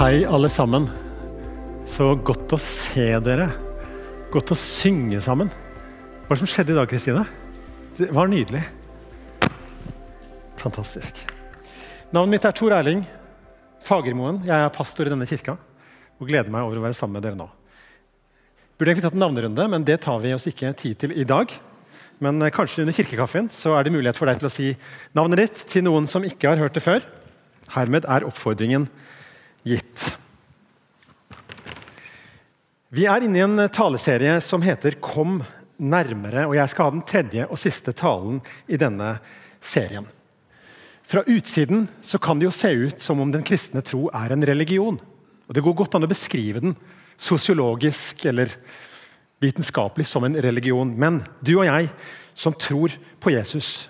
Hei, alle sammen. Så godt å se dere. Godt å synge sammen. Hva som skjedde i dag, Kristine? Det var nydelig. Fantastisk. Navnet mitt er Tor Erling Fagermoen. Jeg er pastor i denne kirka og gleder meg over å være sammen med dere nå. Burde egentlig tatt en navnerunde, men det tar vi oss ikke tid til i dag. Men eh, kanskje under kirkekaffen så er det mulighet for deg til å si navnet ditt til noen som ikke har hørt det før. Hermed er oppfordringen gitt. Vi er inne i en taleserie som heter 'Kom nærmere', og jeg skal ha den tredje og siste talen i denne serien. Fra utsiden så kan det jo se ut som om den kristne tro er en religion. Og Det går godt an å beskrive den sosiologisk eller vitenskapelig som en religion. Men du og jeg som tror på Jesus,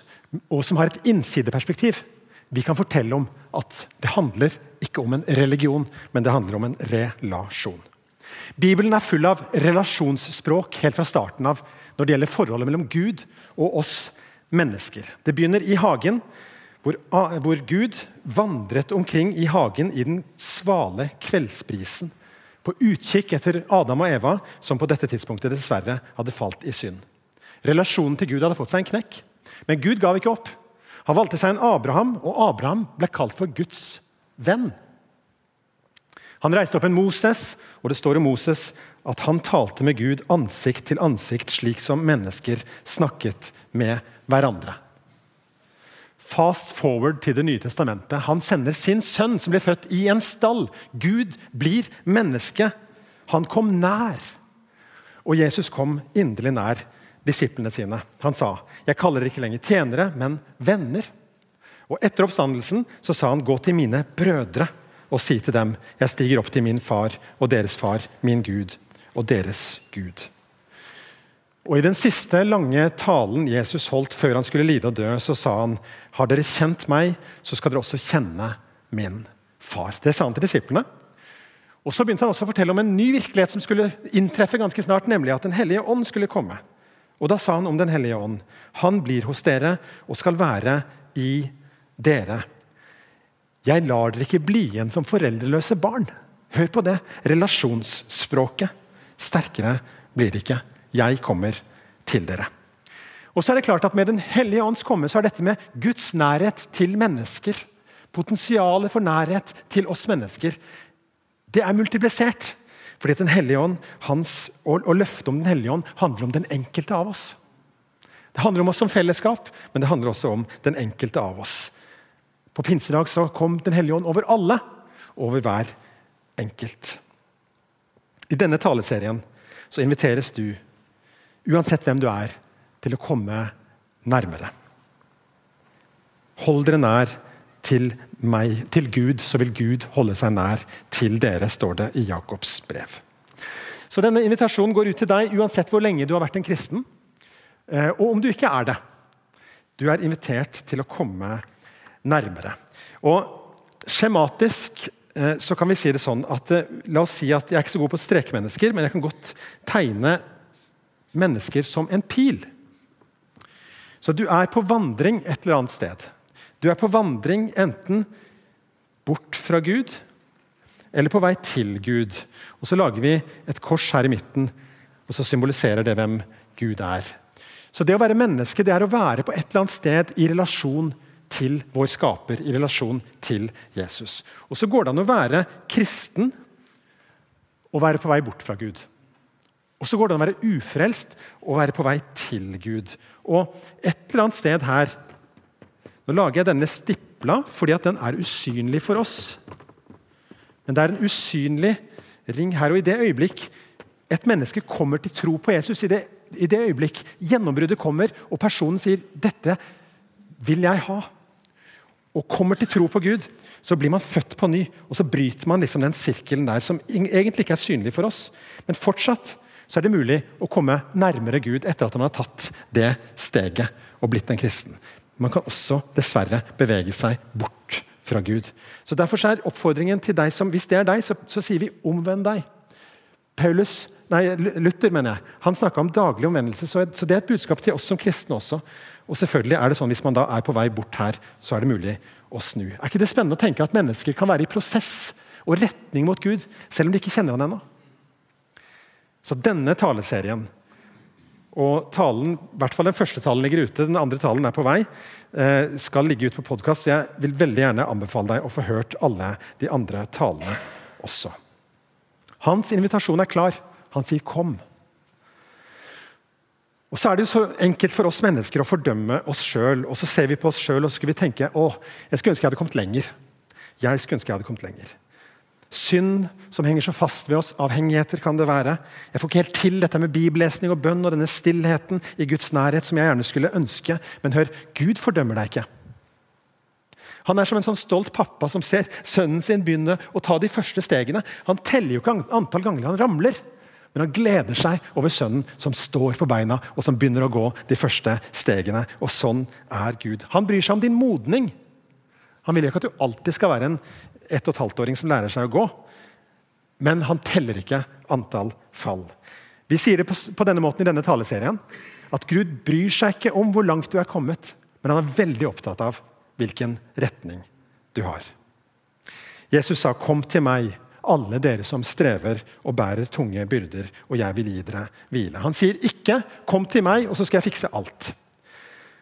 og som har et innsideperspektiv, vi kan fortelle om at det handler ikke om en religion, men det handler om en relasjon. Bibelen er full av relasjonsspråk helt fra starten av når det gjelder forholdet mellom Gud og oss mennesker. Det begynner i hagen, hvor, hvor Gud vandret omkring i hagen i den svale kveldsbrisen, på utkikk etter Adam og Eva, som på dette tidspunktet dessverre hadde falt i synd. Relasjonen til Gud hadde fått seg en knekk, men Gud gav ikke opp. Han valgte seg en Abraham, og Abraham ble kalt for Guds venn. Han reiste opp en Moses, og det står om Moses at han talte med Gud ansikt til ansikt, slik som mennesker snakket med hverandre. Fast forward til Det nye testamentet. Han sender sin sønn, som blir født i en stall. Gud blir menneske. Han kom nær. Og Jesus kom inderlig nær disiplene sine. Han sa, 'Jeg kaller dere ikke lenger tjenere, men venner'. Og Etter oppstandelsen så sa han, 'Gå til mine brødre og si til dem:" 'Jeg stiger opp til min far og deres far, min Gud og deres Gud'. Og I den siste lange talen Jesus holdt før han skulle lide og dø, så sa han har dere kjent meg, så skal dere også kjenne min far. Det sa han til disiplene. Og Så begynte han også å fortelle om en ny virkelighet som skulle inntreffe ganske snart, nemlig at Den hellige ånd skulle komme. Og Da sa han om Den hellige ånd han blir hos dere og skal være i dere. Jeg lar dere ikke bli igjen som foreldreløse barn. Hør på det. Relasjonsspråket. Sterkere blir det ikke. Jeg kommer til dere. Og så er det klart at Med Den hellige ånds komme så er dette med Guds nærhet til mennesker, potensialet for nærhet til oss mennesker, det er multiplisert. Fordi Den hellige ånd, hans, og, og om Den hellige ånd handler om den enkelte av oss. Det handler om oss som fellesskap, men det handler også om den enkelte av oss. På pinsedag så kom Den hellige ånd over alle, over hver enkelt. I denne taleserien så inviteres du, uansett hvem du er, til å komme nærmere. Hold dere nær til meg, til Gud, så vil Gud holde seg nær til dere, står det i Jakobs brev. Så denne Invitasjonen går ut til deg uansett hvor lenge du har vært en kristen. Eh, og om du ikke er det. Du er invitert til å komme nærmere. Og Skjematisk eh, så kan vi si det sånn at eh, la oss si at jeg er ikke så god på strekmennesker, men jeg kan godt tegne mennesker som en pil. Så du er på vandring et eller annet sted. Du er på vandring enten bort fra Gud eller på vei til Gud. Og Så lager vi et kors her i midten, og så symboliserer det hvem Gud er. Så det å være menneske det er å være på et eller annet sted i relasjon til vår skaper, i relasjon til Jesus. Og Så går det an å være kristen og være på vei bort fra Gud. Og så går det an å være ufrelst og være på vei til Gud. Og et eller annet sted her Nå lager jeg denne stipla fordi at den er usynlig for oss. Men det er en usynlig ring her. Og i det øyeblikk et menneske kommer til tro på Jesus, i det, i det øyeblikk gjennombruddet kommer, og personen sier 'Dette vil jeg ha', og kommer til tro på Gud, så blir man født på ny. Og så bryter man liksom den sirkelen der som egentlig ikke er synlig for oss. Men fortsatt så er det mulig å komme nærmere Gud etter at man har tatt det steget og blitt en kristen. Man kan også dessverre bevege seg bort fra Gud. Så Derfor er oppfordringen til deg som, Hvis det er deg, så, så sier vi 'omvend deg'. Paulus, nei, Luther mener jeg, han snakka om daglig omvendelse, så, så det er et budskap til oss som kristne også. Og selvfølgelig er det sånn Hvis man da er på vei bort her, så er det mulig å snu. Er ikke det spennende å tenke at mennesker kan være i prosess og retning mot Gud, selv om de ikke kjenner han ennå. Så denne taleserien og talen, i hvert fall Den første talen ligger ute, den andre talen er på vei. Eh, skal ligge ute på podkast. Jeg vil veldig gjerne anbefale deg å få hørt alle de andre talene også. Hans invitasjon er klar. Han sier 'kom'. Og så er det jo så enkelt for oss mennesker å fordømme oss sjøl. Og så ser vi på oss sjøl og så skal vi tenke 'Å, jeg skulle ønske jeg hadde kommet lenger'. Jeg skulle ønske jeg hadde kommet lenger. Synd som henger så fast ved oss. Avhengigheter kan det være. Jeg får ikke helt til dette med bibellesning og bønn og denne stillheten i Guds nærhet som jeg gjerne skulle ønske. Men hør, Gud fordømmer deg ikke. Han er som en sånn stolt pappa som ser sønnen sin begynne å ta de første stegene. Han teller jo ikke antall ganger han ramler, men han gleder seg over sønnen som står på beina og som begynner å gå de første stegene. Og sånn er Gud. Han bryr seg om din modning. Han vil jo ikke at du alltid skal være en ett og et halvt-åring som lærer seg å gå. Men han teller ikke antall fall. Vi sier det på denne måten i denne taleserien at Gud bryr seg ikke om hvor langt du er kommet, men han er veldig opptatt av hvilken retning du har. Jesus sa, 'Kom til meg, alle dere som strever og bærer tunge byrder, og jeg vil gi dere hvile.' Han sier ikke 'kom til meg, og så skal jeg fikse alt'.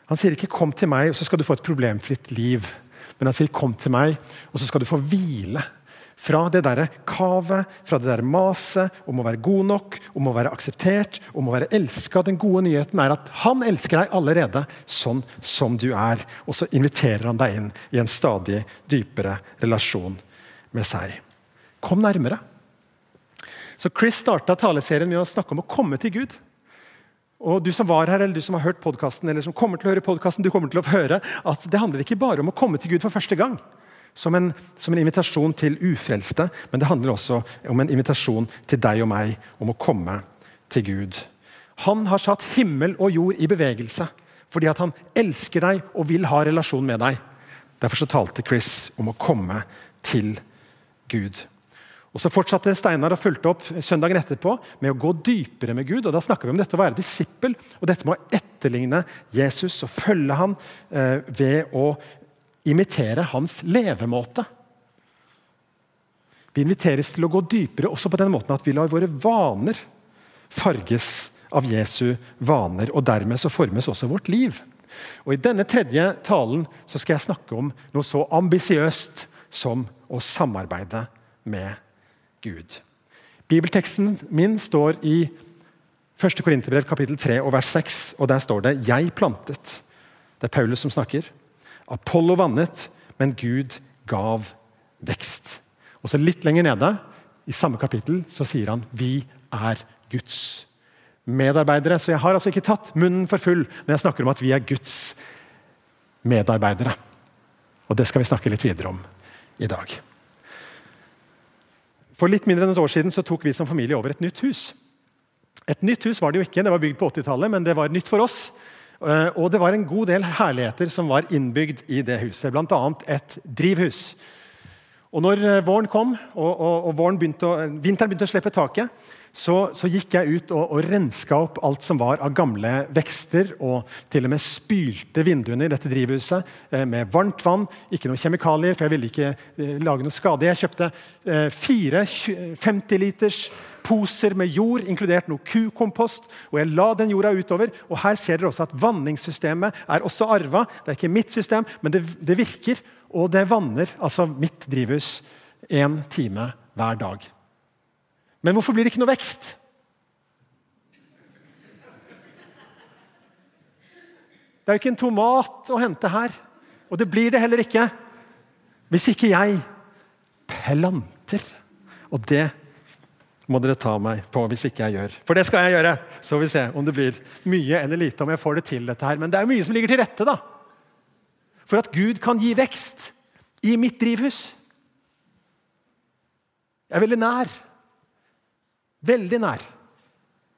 Han sier ikke 'kom til meg, og så skal du få et problemfritt liv'. Men han sier 'kom til meg', og så skal du få hvile. Fra det der kavet, fra det der maset om å være god nok, om å være akseptert, om å være elska. Den gode nyheten er at han elsker deg allerede sånn som du er. Og så inviterer han deg inn i en stadig dypere relasjon med seg. Kom nærmere. Så Chris starta taleserien med å snakke om å komme til Gud. Og du som var her, eller du som har hørt podcasten, eller som kommer til å høre podcasten, du kommer til å høre at det handler ikke bare om å komme til Gud for første gang. Som en, som en invitasjon til ufrelste, men det handler også om en invitasjon til deg og meg om å komme til Gud. Han har satt himmel og jord i bevegelse fordi at han elsker deg og vil ha relasjon med deg. Derfor så talte Chris om å komme til Gud. Og Så fortsatte Steinar og fulgte opp søndagen etterpå med å gå dypere med Gud. og Da snakker vi om dette å være disippel og dette med å etterligne Jesus og følge ham eh, ved å imitere hans levemåte. Vi inviteres til å gå dypere også på den måten at vi lar våre vaner farges av Jesu vaner, og dermed så formes også vårt liv. Og I denne tredje talen så skal jeg snakke om noe så ambisiøst som å samarbeide med Gud. Gud. Bibelteksten min står i 1. Korinterbrev kapittel 3 og vers 6. og Der står det 'Jeg plantet'. Det er Paulus som snakker. Apollo vannet, men Gud gav vekst. Og så Litt lenger nede i samme kapittel så sier han 'Vi er Guds medarbeidere'. Så jeg har altså ikke tatt munnen for full når jeg snakker om at vi er Guds medarbeidere. Og Det skal vi snakke litt videre om i dag. For litt mindre enn et år siden så tok vi som familie over et nytt hus. Et nytt hus var det jo ikke, det var bygd på 80-tallet, men det var nytt for oss. Eh, og det var en god del herligheter som var innbygd i det huset, bl.a. et drivhus. Og når eh, våren kom og, og, og begynte å, vinteren begynte å slippe taket, så, så, gikk jeg ut og, og renska opp alt som var av gamle vekster, og til og med spylte vinduene i dette drivhuset eh, med varmt vann. Ikke noe kjemikalier, for jeg ville ikke eh, lage noe skade. Jeg kjøpte eh, fire 50 liters poser med jord, inkludert noe kukompost, og jeg la den jorda utover. og Her ser dere også at vanningssystemet er også arva. Det er ikke mitt system, men det, det virker, og det vanner altså mitt drivhus én time hver dag. Men hvorfor blir det ikke noe vekst? Det er jo ikke en tomat å hente her. Og det blir det heller ikke hvis ikke jeg planter. Og det må dere ta meg på hvis ikke jeg gjør. For det skal jeg gjøre. Så vi se om det blir mye eller lite. om jeg får det til dette her. Men det er mye som ligger til rette da. for at Gud kan gi vekst i mitt drivhus. Jeg er veldig nær. Veldig nær.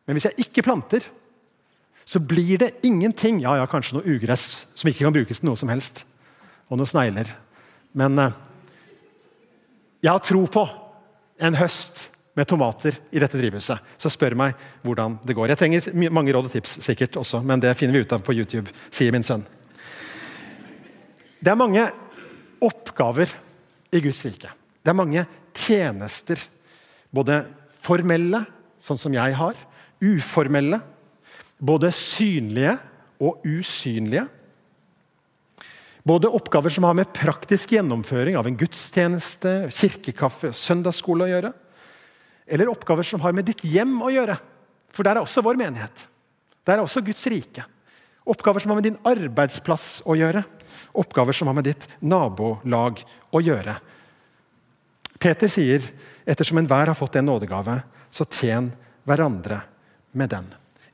Men hvis jeg ikke planter, så blir det ingenting. Ja, ja, kanskje noe ugress som ikke kan brukes til noe som helst. Og noen snegler. Men eh, jeg har tro på en høst med tomater i dette drivhuset. Så spør meg hvordan det går. Jeg trenger mange råd og tips, sikkert også, men det finner vi ut av på YouTube, sier min sønn. Det er mange oppgaver i Guds rike. Det er mange tjenester. Både formelle, sånn som jeg har, uformelle, både synlige og usynlige. Både oppgaver som har med praktisk gjennomføring av en gudstjeneste, kirkekaffe, søndagsskole å gjøre, eller oppgaver som har med ditt hjem å gjøre. For der er også vår menighet. Der er også Guds rike. Oppgaver som har med din arbeidsplass å gjøre. Oppgaver som har med ditt nabolag å gjøre. Peter sier ettersom enhver har fått en nådegave, så tjen hverandre med den.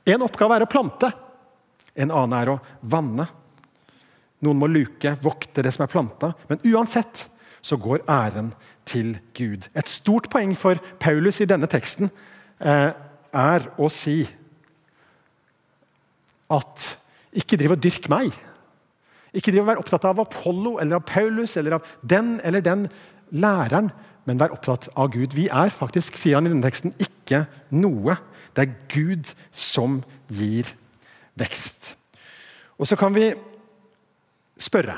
En oppgave er å plante, en annen er å vanne. Noen må luke, vokte det som er planta. Men uansett så går æren til Gud. Et stort poeng for Paulus i denne teksten eh, er å si at ikke driv og dyrk meg. Ikke driv og vær opptatt av Apollo eller av Paulus eller av den eller den læreren, men vær opptatt av Gud. Vi er faktisk, sier han i denne teksten, ikke noe. Det er Gud som gir vekst. Og så kan vi spørre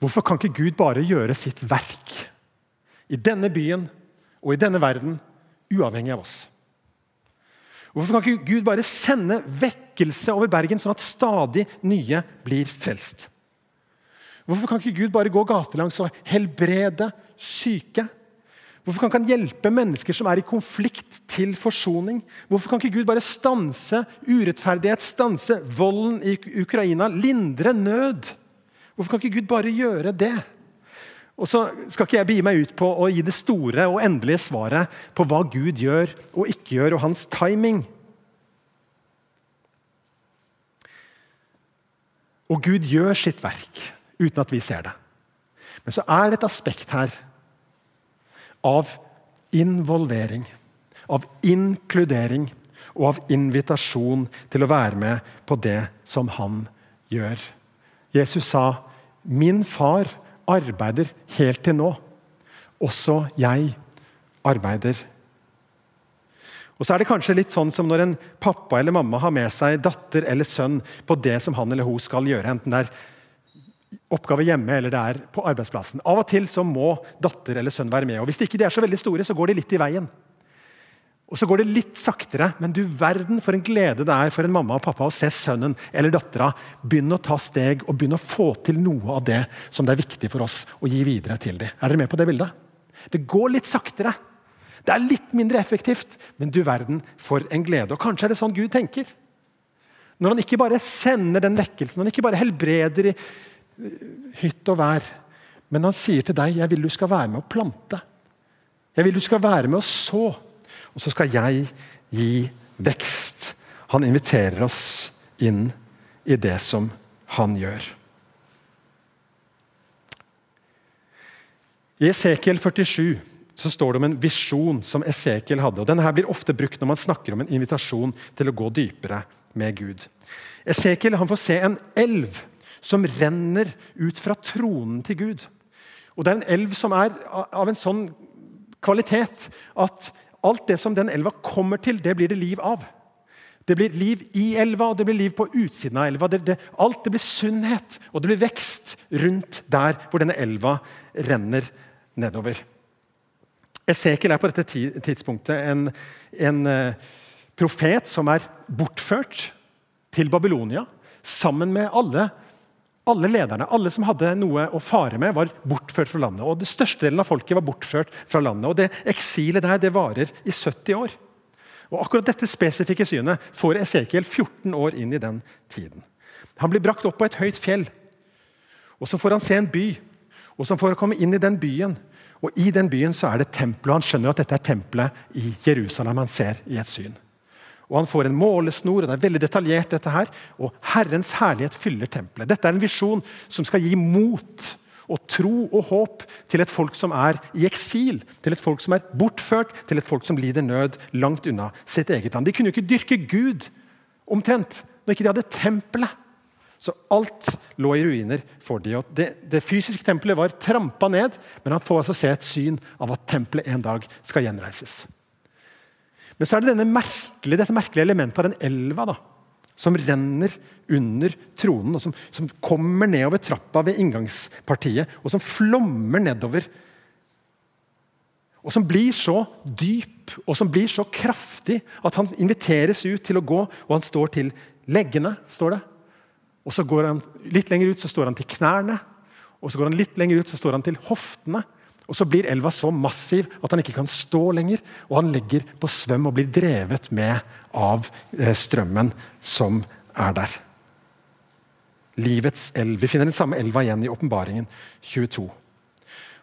Hvorfor kan ikke Gud bare gjøre sitt verk i denne byen og i denne verden, uavhengig av oss? Hvorfor kan ikke Gud bare sende vekkelse over Bergen, sånn at stadig nye blir frelst? Hvorfor kan ikke Gud bare gå gatelangs og helbrede syke? Hvorfor kan ikke han hjelpe mennesker som er i konflikt, til forsoning? Hvorfor kan ikke Gud bare stanse urettferdighet, stanse volden i Ukraina, lindre nød? Hvorfor kan ikke Gud bare gjøre det? Og så skal ikke jeg begi meg ut på å gi det store og endelige svaret på hva Gud gjør og ikke gjør, og hans timing. Og Gud gjør sitt verk uten at vi ser det. Men så er det et aspekt her av involvering, av inkludering og av invitasjon til å være med på det som han gjør. Jesus sa 'Min far arbeider helt til nå. Også jeg arbeider. Og så er det kanskje litt sånn som når en pappa eller mamma har med seg datter eller sønn på det som han eller hun skal gjøre. enten det er oppgave hjemme eller det er på arbeidsplassen. Av og til så må datter eller sønn være med. og Hvis de ikke er så veldig store, så går de litt i veien. Og så går det litt saktere, men du verden for en glede det er for en mamma og pappa å se sønnen eller dattera begynne å ta steg og begynne å få til noe av det som det er viktig for oss å gi videre til dem. Er dere med på det bildet? Det går litt saktere. Det er litt mindre effektivt, men du verden for en glede. Og Kanskje er det sånn Gud tenker. Når han ikke bare sender den vekkelsen, når han ikke bare helbreder i eh, hytt og vær, men han sier til deg 'Jeg vil du skal være med å plante'. Jeg vil du skal være med å så. Og så skal jeg gi vekst. Han inviterer oss inn i det som han gjør. I Esekiel 47 så står det om en visjon som Esekiel hadde. og Denne her blir ofte brukt når man snakker om en invitasjon til å gå dypere med Gud. Esekiel får se en elv som renner ut fra tronen til Gud. Og Det er en elv som er av en sånn kvalitet at alt det som den elva kommer til, det blir det liv av. Det blir liv i elva, og det blir liv på utsiden av elva. Det, det, alt det blir sunnhet, og det blir vekst rundt der hvor denne elva renner nedover. Esekiel er på dette tidspunktet en, en uh, profet som er bortført til Babylonia sammen med alle alle lederne, alle som hadde noe å fare med, var bortført fra landet. og det Største delen av folket var bortført fra landet. og det Eksilet der det varer i 70 år. Og Akkurat dette spesifikke synet får Esekiel 14 år inn i den tiden. Han blir brakt opp på et høyt fjell, og så får han se en by. Og så får han komme inn i den byen, og i den byen så er det tempelet. Han skjønner at dette er tempelet i Jerusalem han ser i et syn og han får en målesnor. og Det er veldig detaljert, dette her, og Herrens herlighet fyller tempelet. Dette er en visjon som skal gi mot og tro og håp til et folk som er i eksil, til et folk som er bortført, til et folk som lider nød langt unna sitt eget land. De kunne jo ikke dyrke Gud omtrent når ikke de hadde tempelet. Så alt lå i ruiner for de. Det, det fysiske tempelet var trampa ned, men han får altså se et syn av at tempelet en dag skal gjenreises. Men så er det merkelige, dette merkelige elementet av den elva da, som renner under tronen, og som, som, kommer nedover trappa ved inngangspartiet, og som flommer nedover Og som blir så dyp og som blir så kraftig at han inviteres ut til å gå, og han står til leggene. står det. Og så går han Litt lenger ut så står han til knærne. Og så går han litt lenger ut så står han til hoftene. Og Så blir elva så massiv at han ikke kan stå lenger, og han legger på svøm og blir drevet med av eh, strømmen som er der. Livets elv. Vi finner den samme elva igjen i Åpenbaringen 22.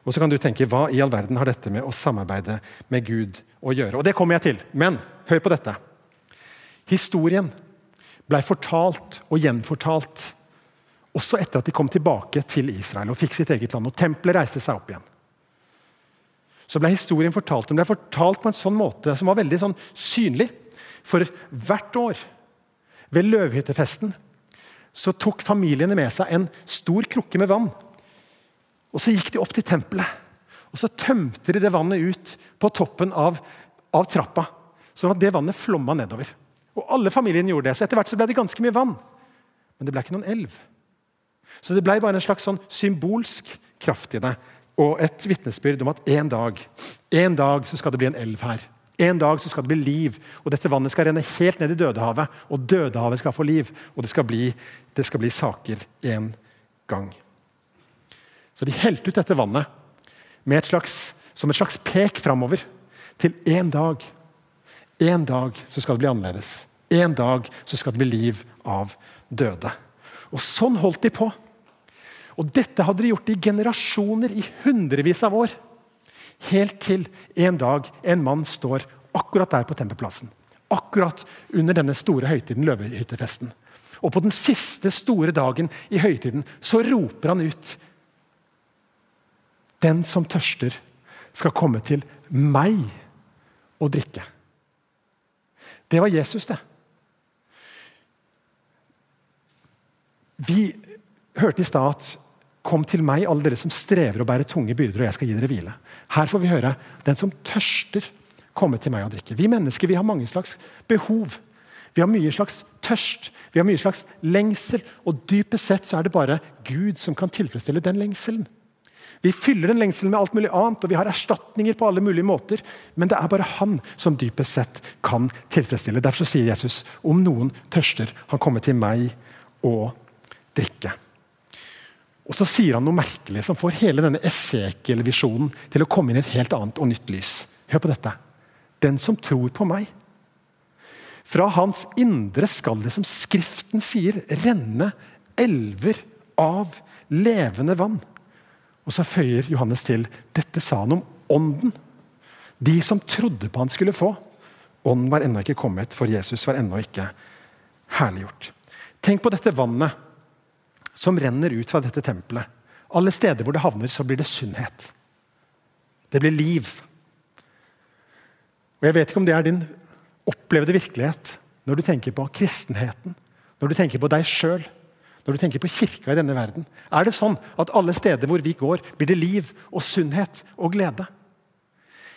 Og så kan du tenke, Hva i all verden har dette med å samarbeide med Gud å gjøre? Og Det kommer jeg til, men hør på dette. Historien ble fortalt og gjenfortalt også etter at de kom tilbake til Israel og fikk sitt eget land. og Tempelet reiste seg opp igjen så ble historien fortalt. Den ble fortalt på en sånn måte som var veldig sånn synlig. For hvert år ved løvhyttefesten så tok familiene med seg en stor krukke med vann. Og Så gikk de opp til tempelet og så tømte de det vannet ut på toppen av, av trappa. Sånn at det vannet flomma nedover. Og Alle familiene gjorde det, så etter hvert så ble det ganske mye vann. Men det ble ikke noen elv. Så det ble bare en slags sånn symbolsk kraft i det og et vitnesbyrd om at en dag en dag så skal det bli en elv her. En dag så skal det bli liv, og dette vannet skal renne helt ned i Dødehavet. Og Dødehavet skal få liv, og det skal bli, det skal bli saker en gang. Så de helte ut dette vannet et slags, som et slags pek framover til en dag. En dag så skal det bli annerledes. En dag så skal det bli liv av døde. Og Sånn holdt de på. Og Dette hadde de gjort i generasjoner, i hundrevis av år. Helt til en dag en mann står akkurat der på tempelplassen. Akkurat under denne store høytiden, løvehyttefesten. Og på den siste store dagen i høytiden så roper han ut Den som tørster, skal komme til meg og drikke. Det var Jesus, det. Vi hørte i stad at Kom til meg, alle dere som strever og bærer tunge byrder, og jeg skal gi dere hvile. Her får vi høre den som tørster, komme til meg og drikke. Vi mennesker vi har mange slags behov. Vi har mye slags tørst, vi har mye slags lengsel. Og dypest sett så er det bare Gud som kan tilfredsstille den lengselen. Vi fyller den lengselen med alt mulig annet, og vi har erstatninger på alle mulige måter. Men det er bare han som dypest sett kan tilfredsstille. Derfor sier Jesus om noen tørster, han kommer til meg og drikke. Og så sier han noe merkelig som får hele denne Esekiel-visjonen til å komme inn i et helt annet og nytt lys. Hør på dette. Den som tror på meg. Fra hans indre skal det, som Skriften sier, renne elver av levende vann. Og så føyer Johannes til dette sa han om ånden. De som trodde på han skulle få. Ånden var ennå ikke kommet, for Jesus var ennå ikke herliggjort. Tenk på dette vannet som renner ut fra dette tempelet. Alle steder hvor det havner, så blir det sunnhet. Det blir liv. Og Jeg vet ikke om det er din opplevde virkelighet når du tenker på kristenheten, når du tenker på deg sjøl, når du tenker på kirka i denne verden. Er det sånn at alle steder hvor vi går, blir det liv og sunnhet og glede?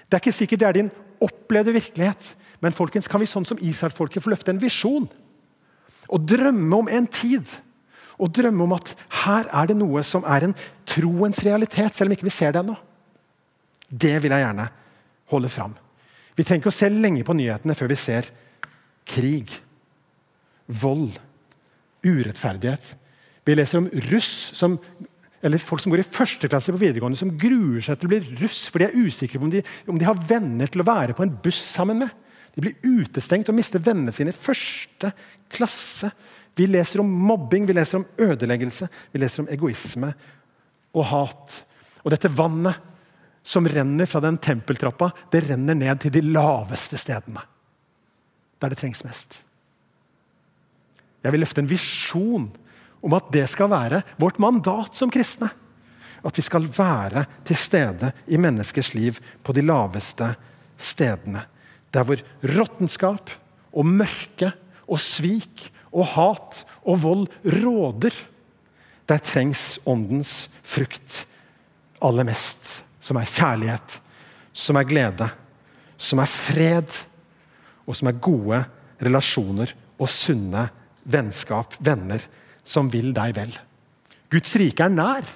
Det er ikke sikkert det er din opplevde virkelighet, men folkens, kan vi sånn som Israel-folket få løfte en visjon? Og drømme om en tid og drømme om at her er det noe som er en troens realitet, selv om ikke vi ser det ennå. Det vil jeg gjerne holde fram. Vi trenger ikke å se lenge på nyhetene før vi ser krig, vold, urettferdighet. Vi leser om russ som, eller folk som går i første klasse på videregående som gruer seg til å bli russ, for de er usikre på om de, om de har venner til å være på en buss sammen med. De blir utestengt og mister vennene sine i første klasse. Vi leser om mobbing, vi leser om ødeleggelse, vi leser om egoisme og hat. Og dette vannet som renner fra den tempeltrappa, det renner ned til de laveste stedene. Der det trengs mest. Jeg vil løfte en visjon om at det skal være vårt mandat som kristne. At vi skal være til stede i menneskers liv på de laveste stedene. Der hvor råttenskap og mørke og svik og hat og vold råder, der trengs åndens frukt aller mest. Som er kjærlighet, som er glede, som er fred, og som er gode relasjoner og sunne vennskap, venner, som vil deg vel. Guds rike er nær,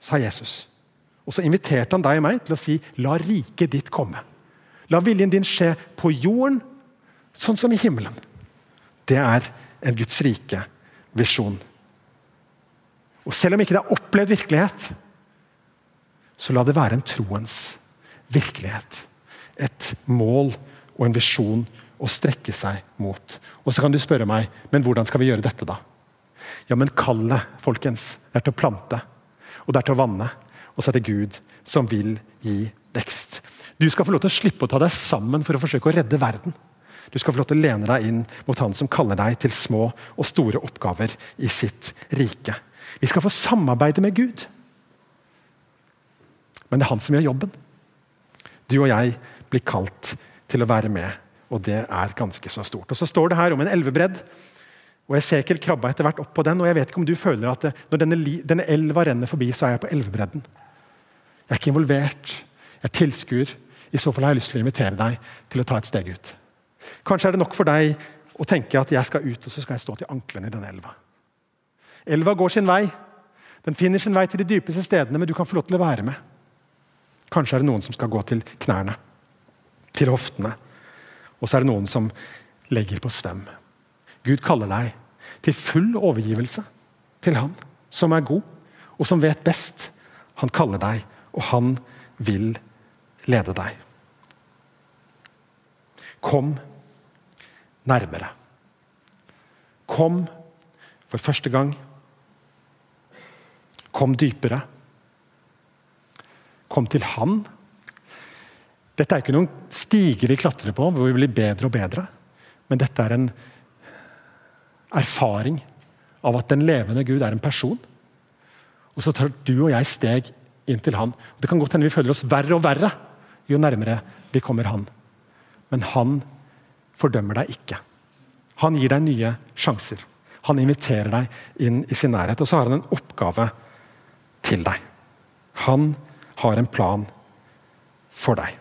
sa Jesus. Og så inviterte han deg og meg til å si la riket ditt komme. La viljen din skje på jorden, sånn som i himmelen. Det er en Guds rike visjon. Og Selv om ikke det er opplevd virkelighet, så la det være en troens virkelighet. Et mål og en visjon å strekke seg mot. Og Så kan du spørre meg men hvordan skal vi gjøre dette, da? Ja, men kallet, folkens, det er til å plante, og det er til å vanne. Og så er det Gud som vil gi vekst. Du skal få lov til å slippe å ta deg sammen for å forsøke å redde verden. Du skal få lov til å lene deg inn mot Han som kaller deg til små og store oppgaver i sitt rike. Vi skal få samarbeide med Gud. Men det er han som gjør jobben. Du og jeg blir kalt til å være med, og det er ganske så stort. Og Så står det her om en elvebredd. Og Esekiel krabba etter hvert opp på den, og jeg vet ikke om du føler at det, når denne, denne, elva renner forbi, så er jeg på elvebredden. Jeg er ikke involvert, jeg er tilskuer. I så fall har jeg lyst til å invitere deg til å ta et steg ut. Kanskje er det nok for deg å tenke at jeg skal ut og så skal jeg stå til anklene i denne elva. Elva går sin vei. Den finner sin vei til de dypeste stedene, men du kan få lov til å være med. Kanskje er det noen som skal gå til knærne, til hoftene. Og så er det noen som legger på svøm. Gud kaller deg til full overgivelse til Han som er god, og som vet best. Han kaller deg, og han vil lede deg. Kom nærmere. Kom for første gang. Kom dypere. Kom til Han. Dette er ikke noen stige vi klatrer på hvor vi blir bedre og bedre. Men dette er en erfaring av at den levende Gud er en person. Og så tar du og jeg steg inn til han. Det kan godt hende vi føler oss verre og verre jo nærmere vi kommer han. Men han fordømmer deg ikke. Han gir deg nye sjanser. Han inviterer deg inn i sin nærhet. Og så har han en oppgave til deg. Han har en plan for deg.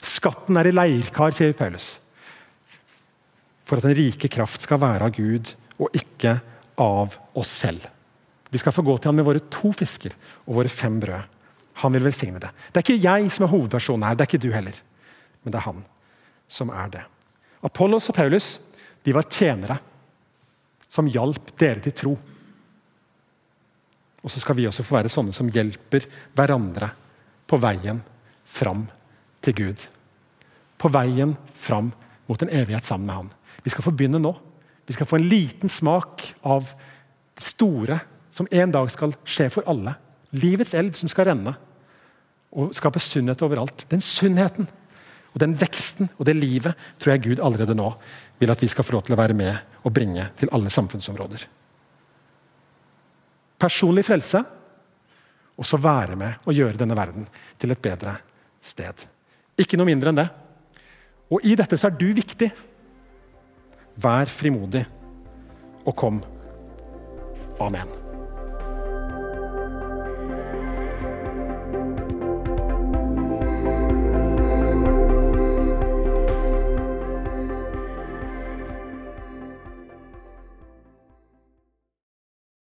Skatten er i leirkar, sier Paulus for at den rike kraft skal være av Gud og ikke av oss selv. Vi skal få gå til ham med våre to fisker og våre fem brød. Han vil velsigne det. Det er ikke jeg som er hovedpersonen her, det er ikke du heller. Men det er han som er det. Apollos og Paulus de var tjenere som hjalp dere til tro. Og så skal vi også få være sånne som hjelper hverandre på veien fram til Gud. På veien fram mot en evighet sammen med Han. Vi skal få begynne nå. Vi skal få en liten smak av det store som en dag skal skje for alle. Livets elv som skal renne og skape sunnhet overalt. Den sunnheten og den veksten og det livet tror jeg Gud allerede nå vil at vi skal få lov til å være med og bringe til alle samfunnsområder. Personlig frelse, og så være med og gjøre denne verden til et bedre sted. Ikke noe mindre enn det. Og i dette så er du viktig. Vær frimodig og kom. Amen.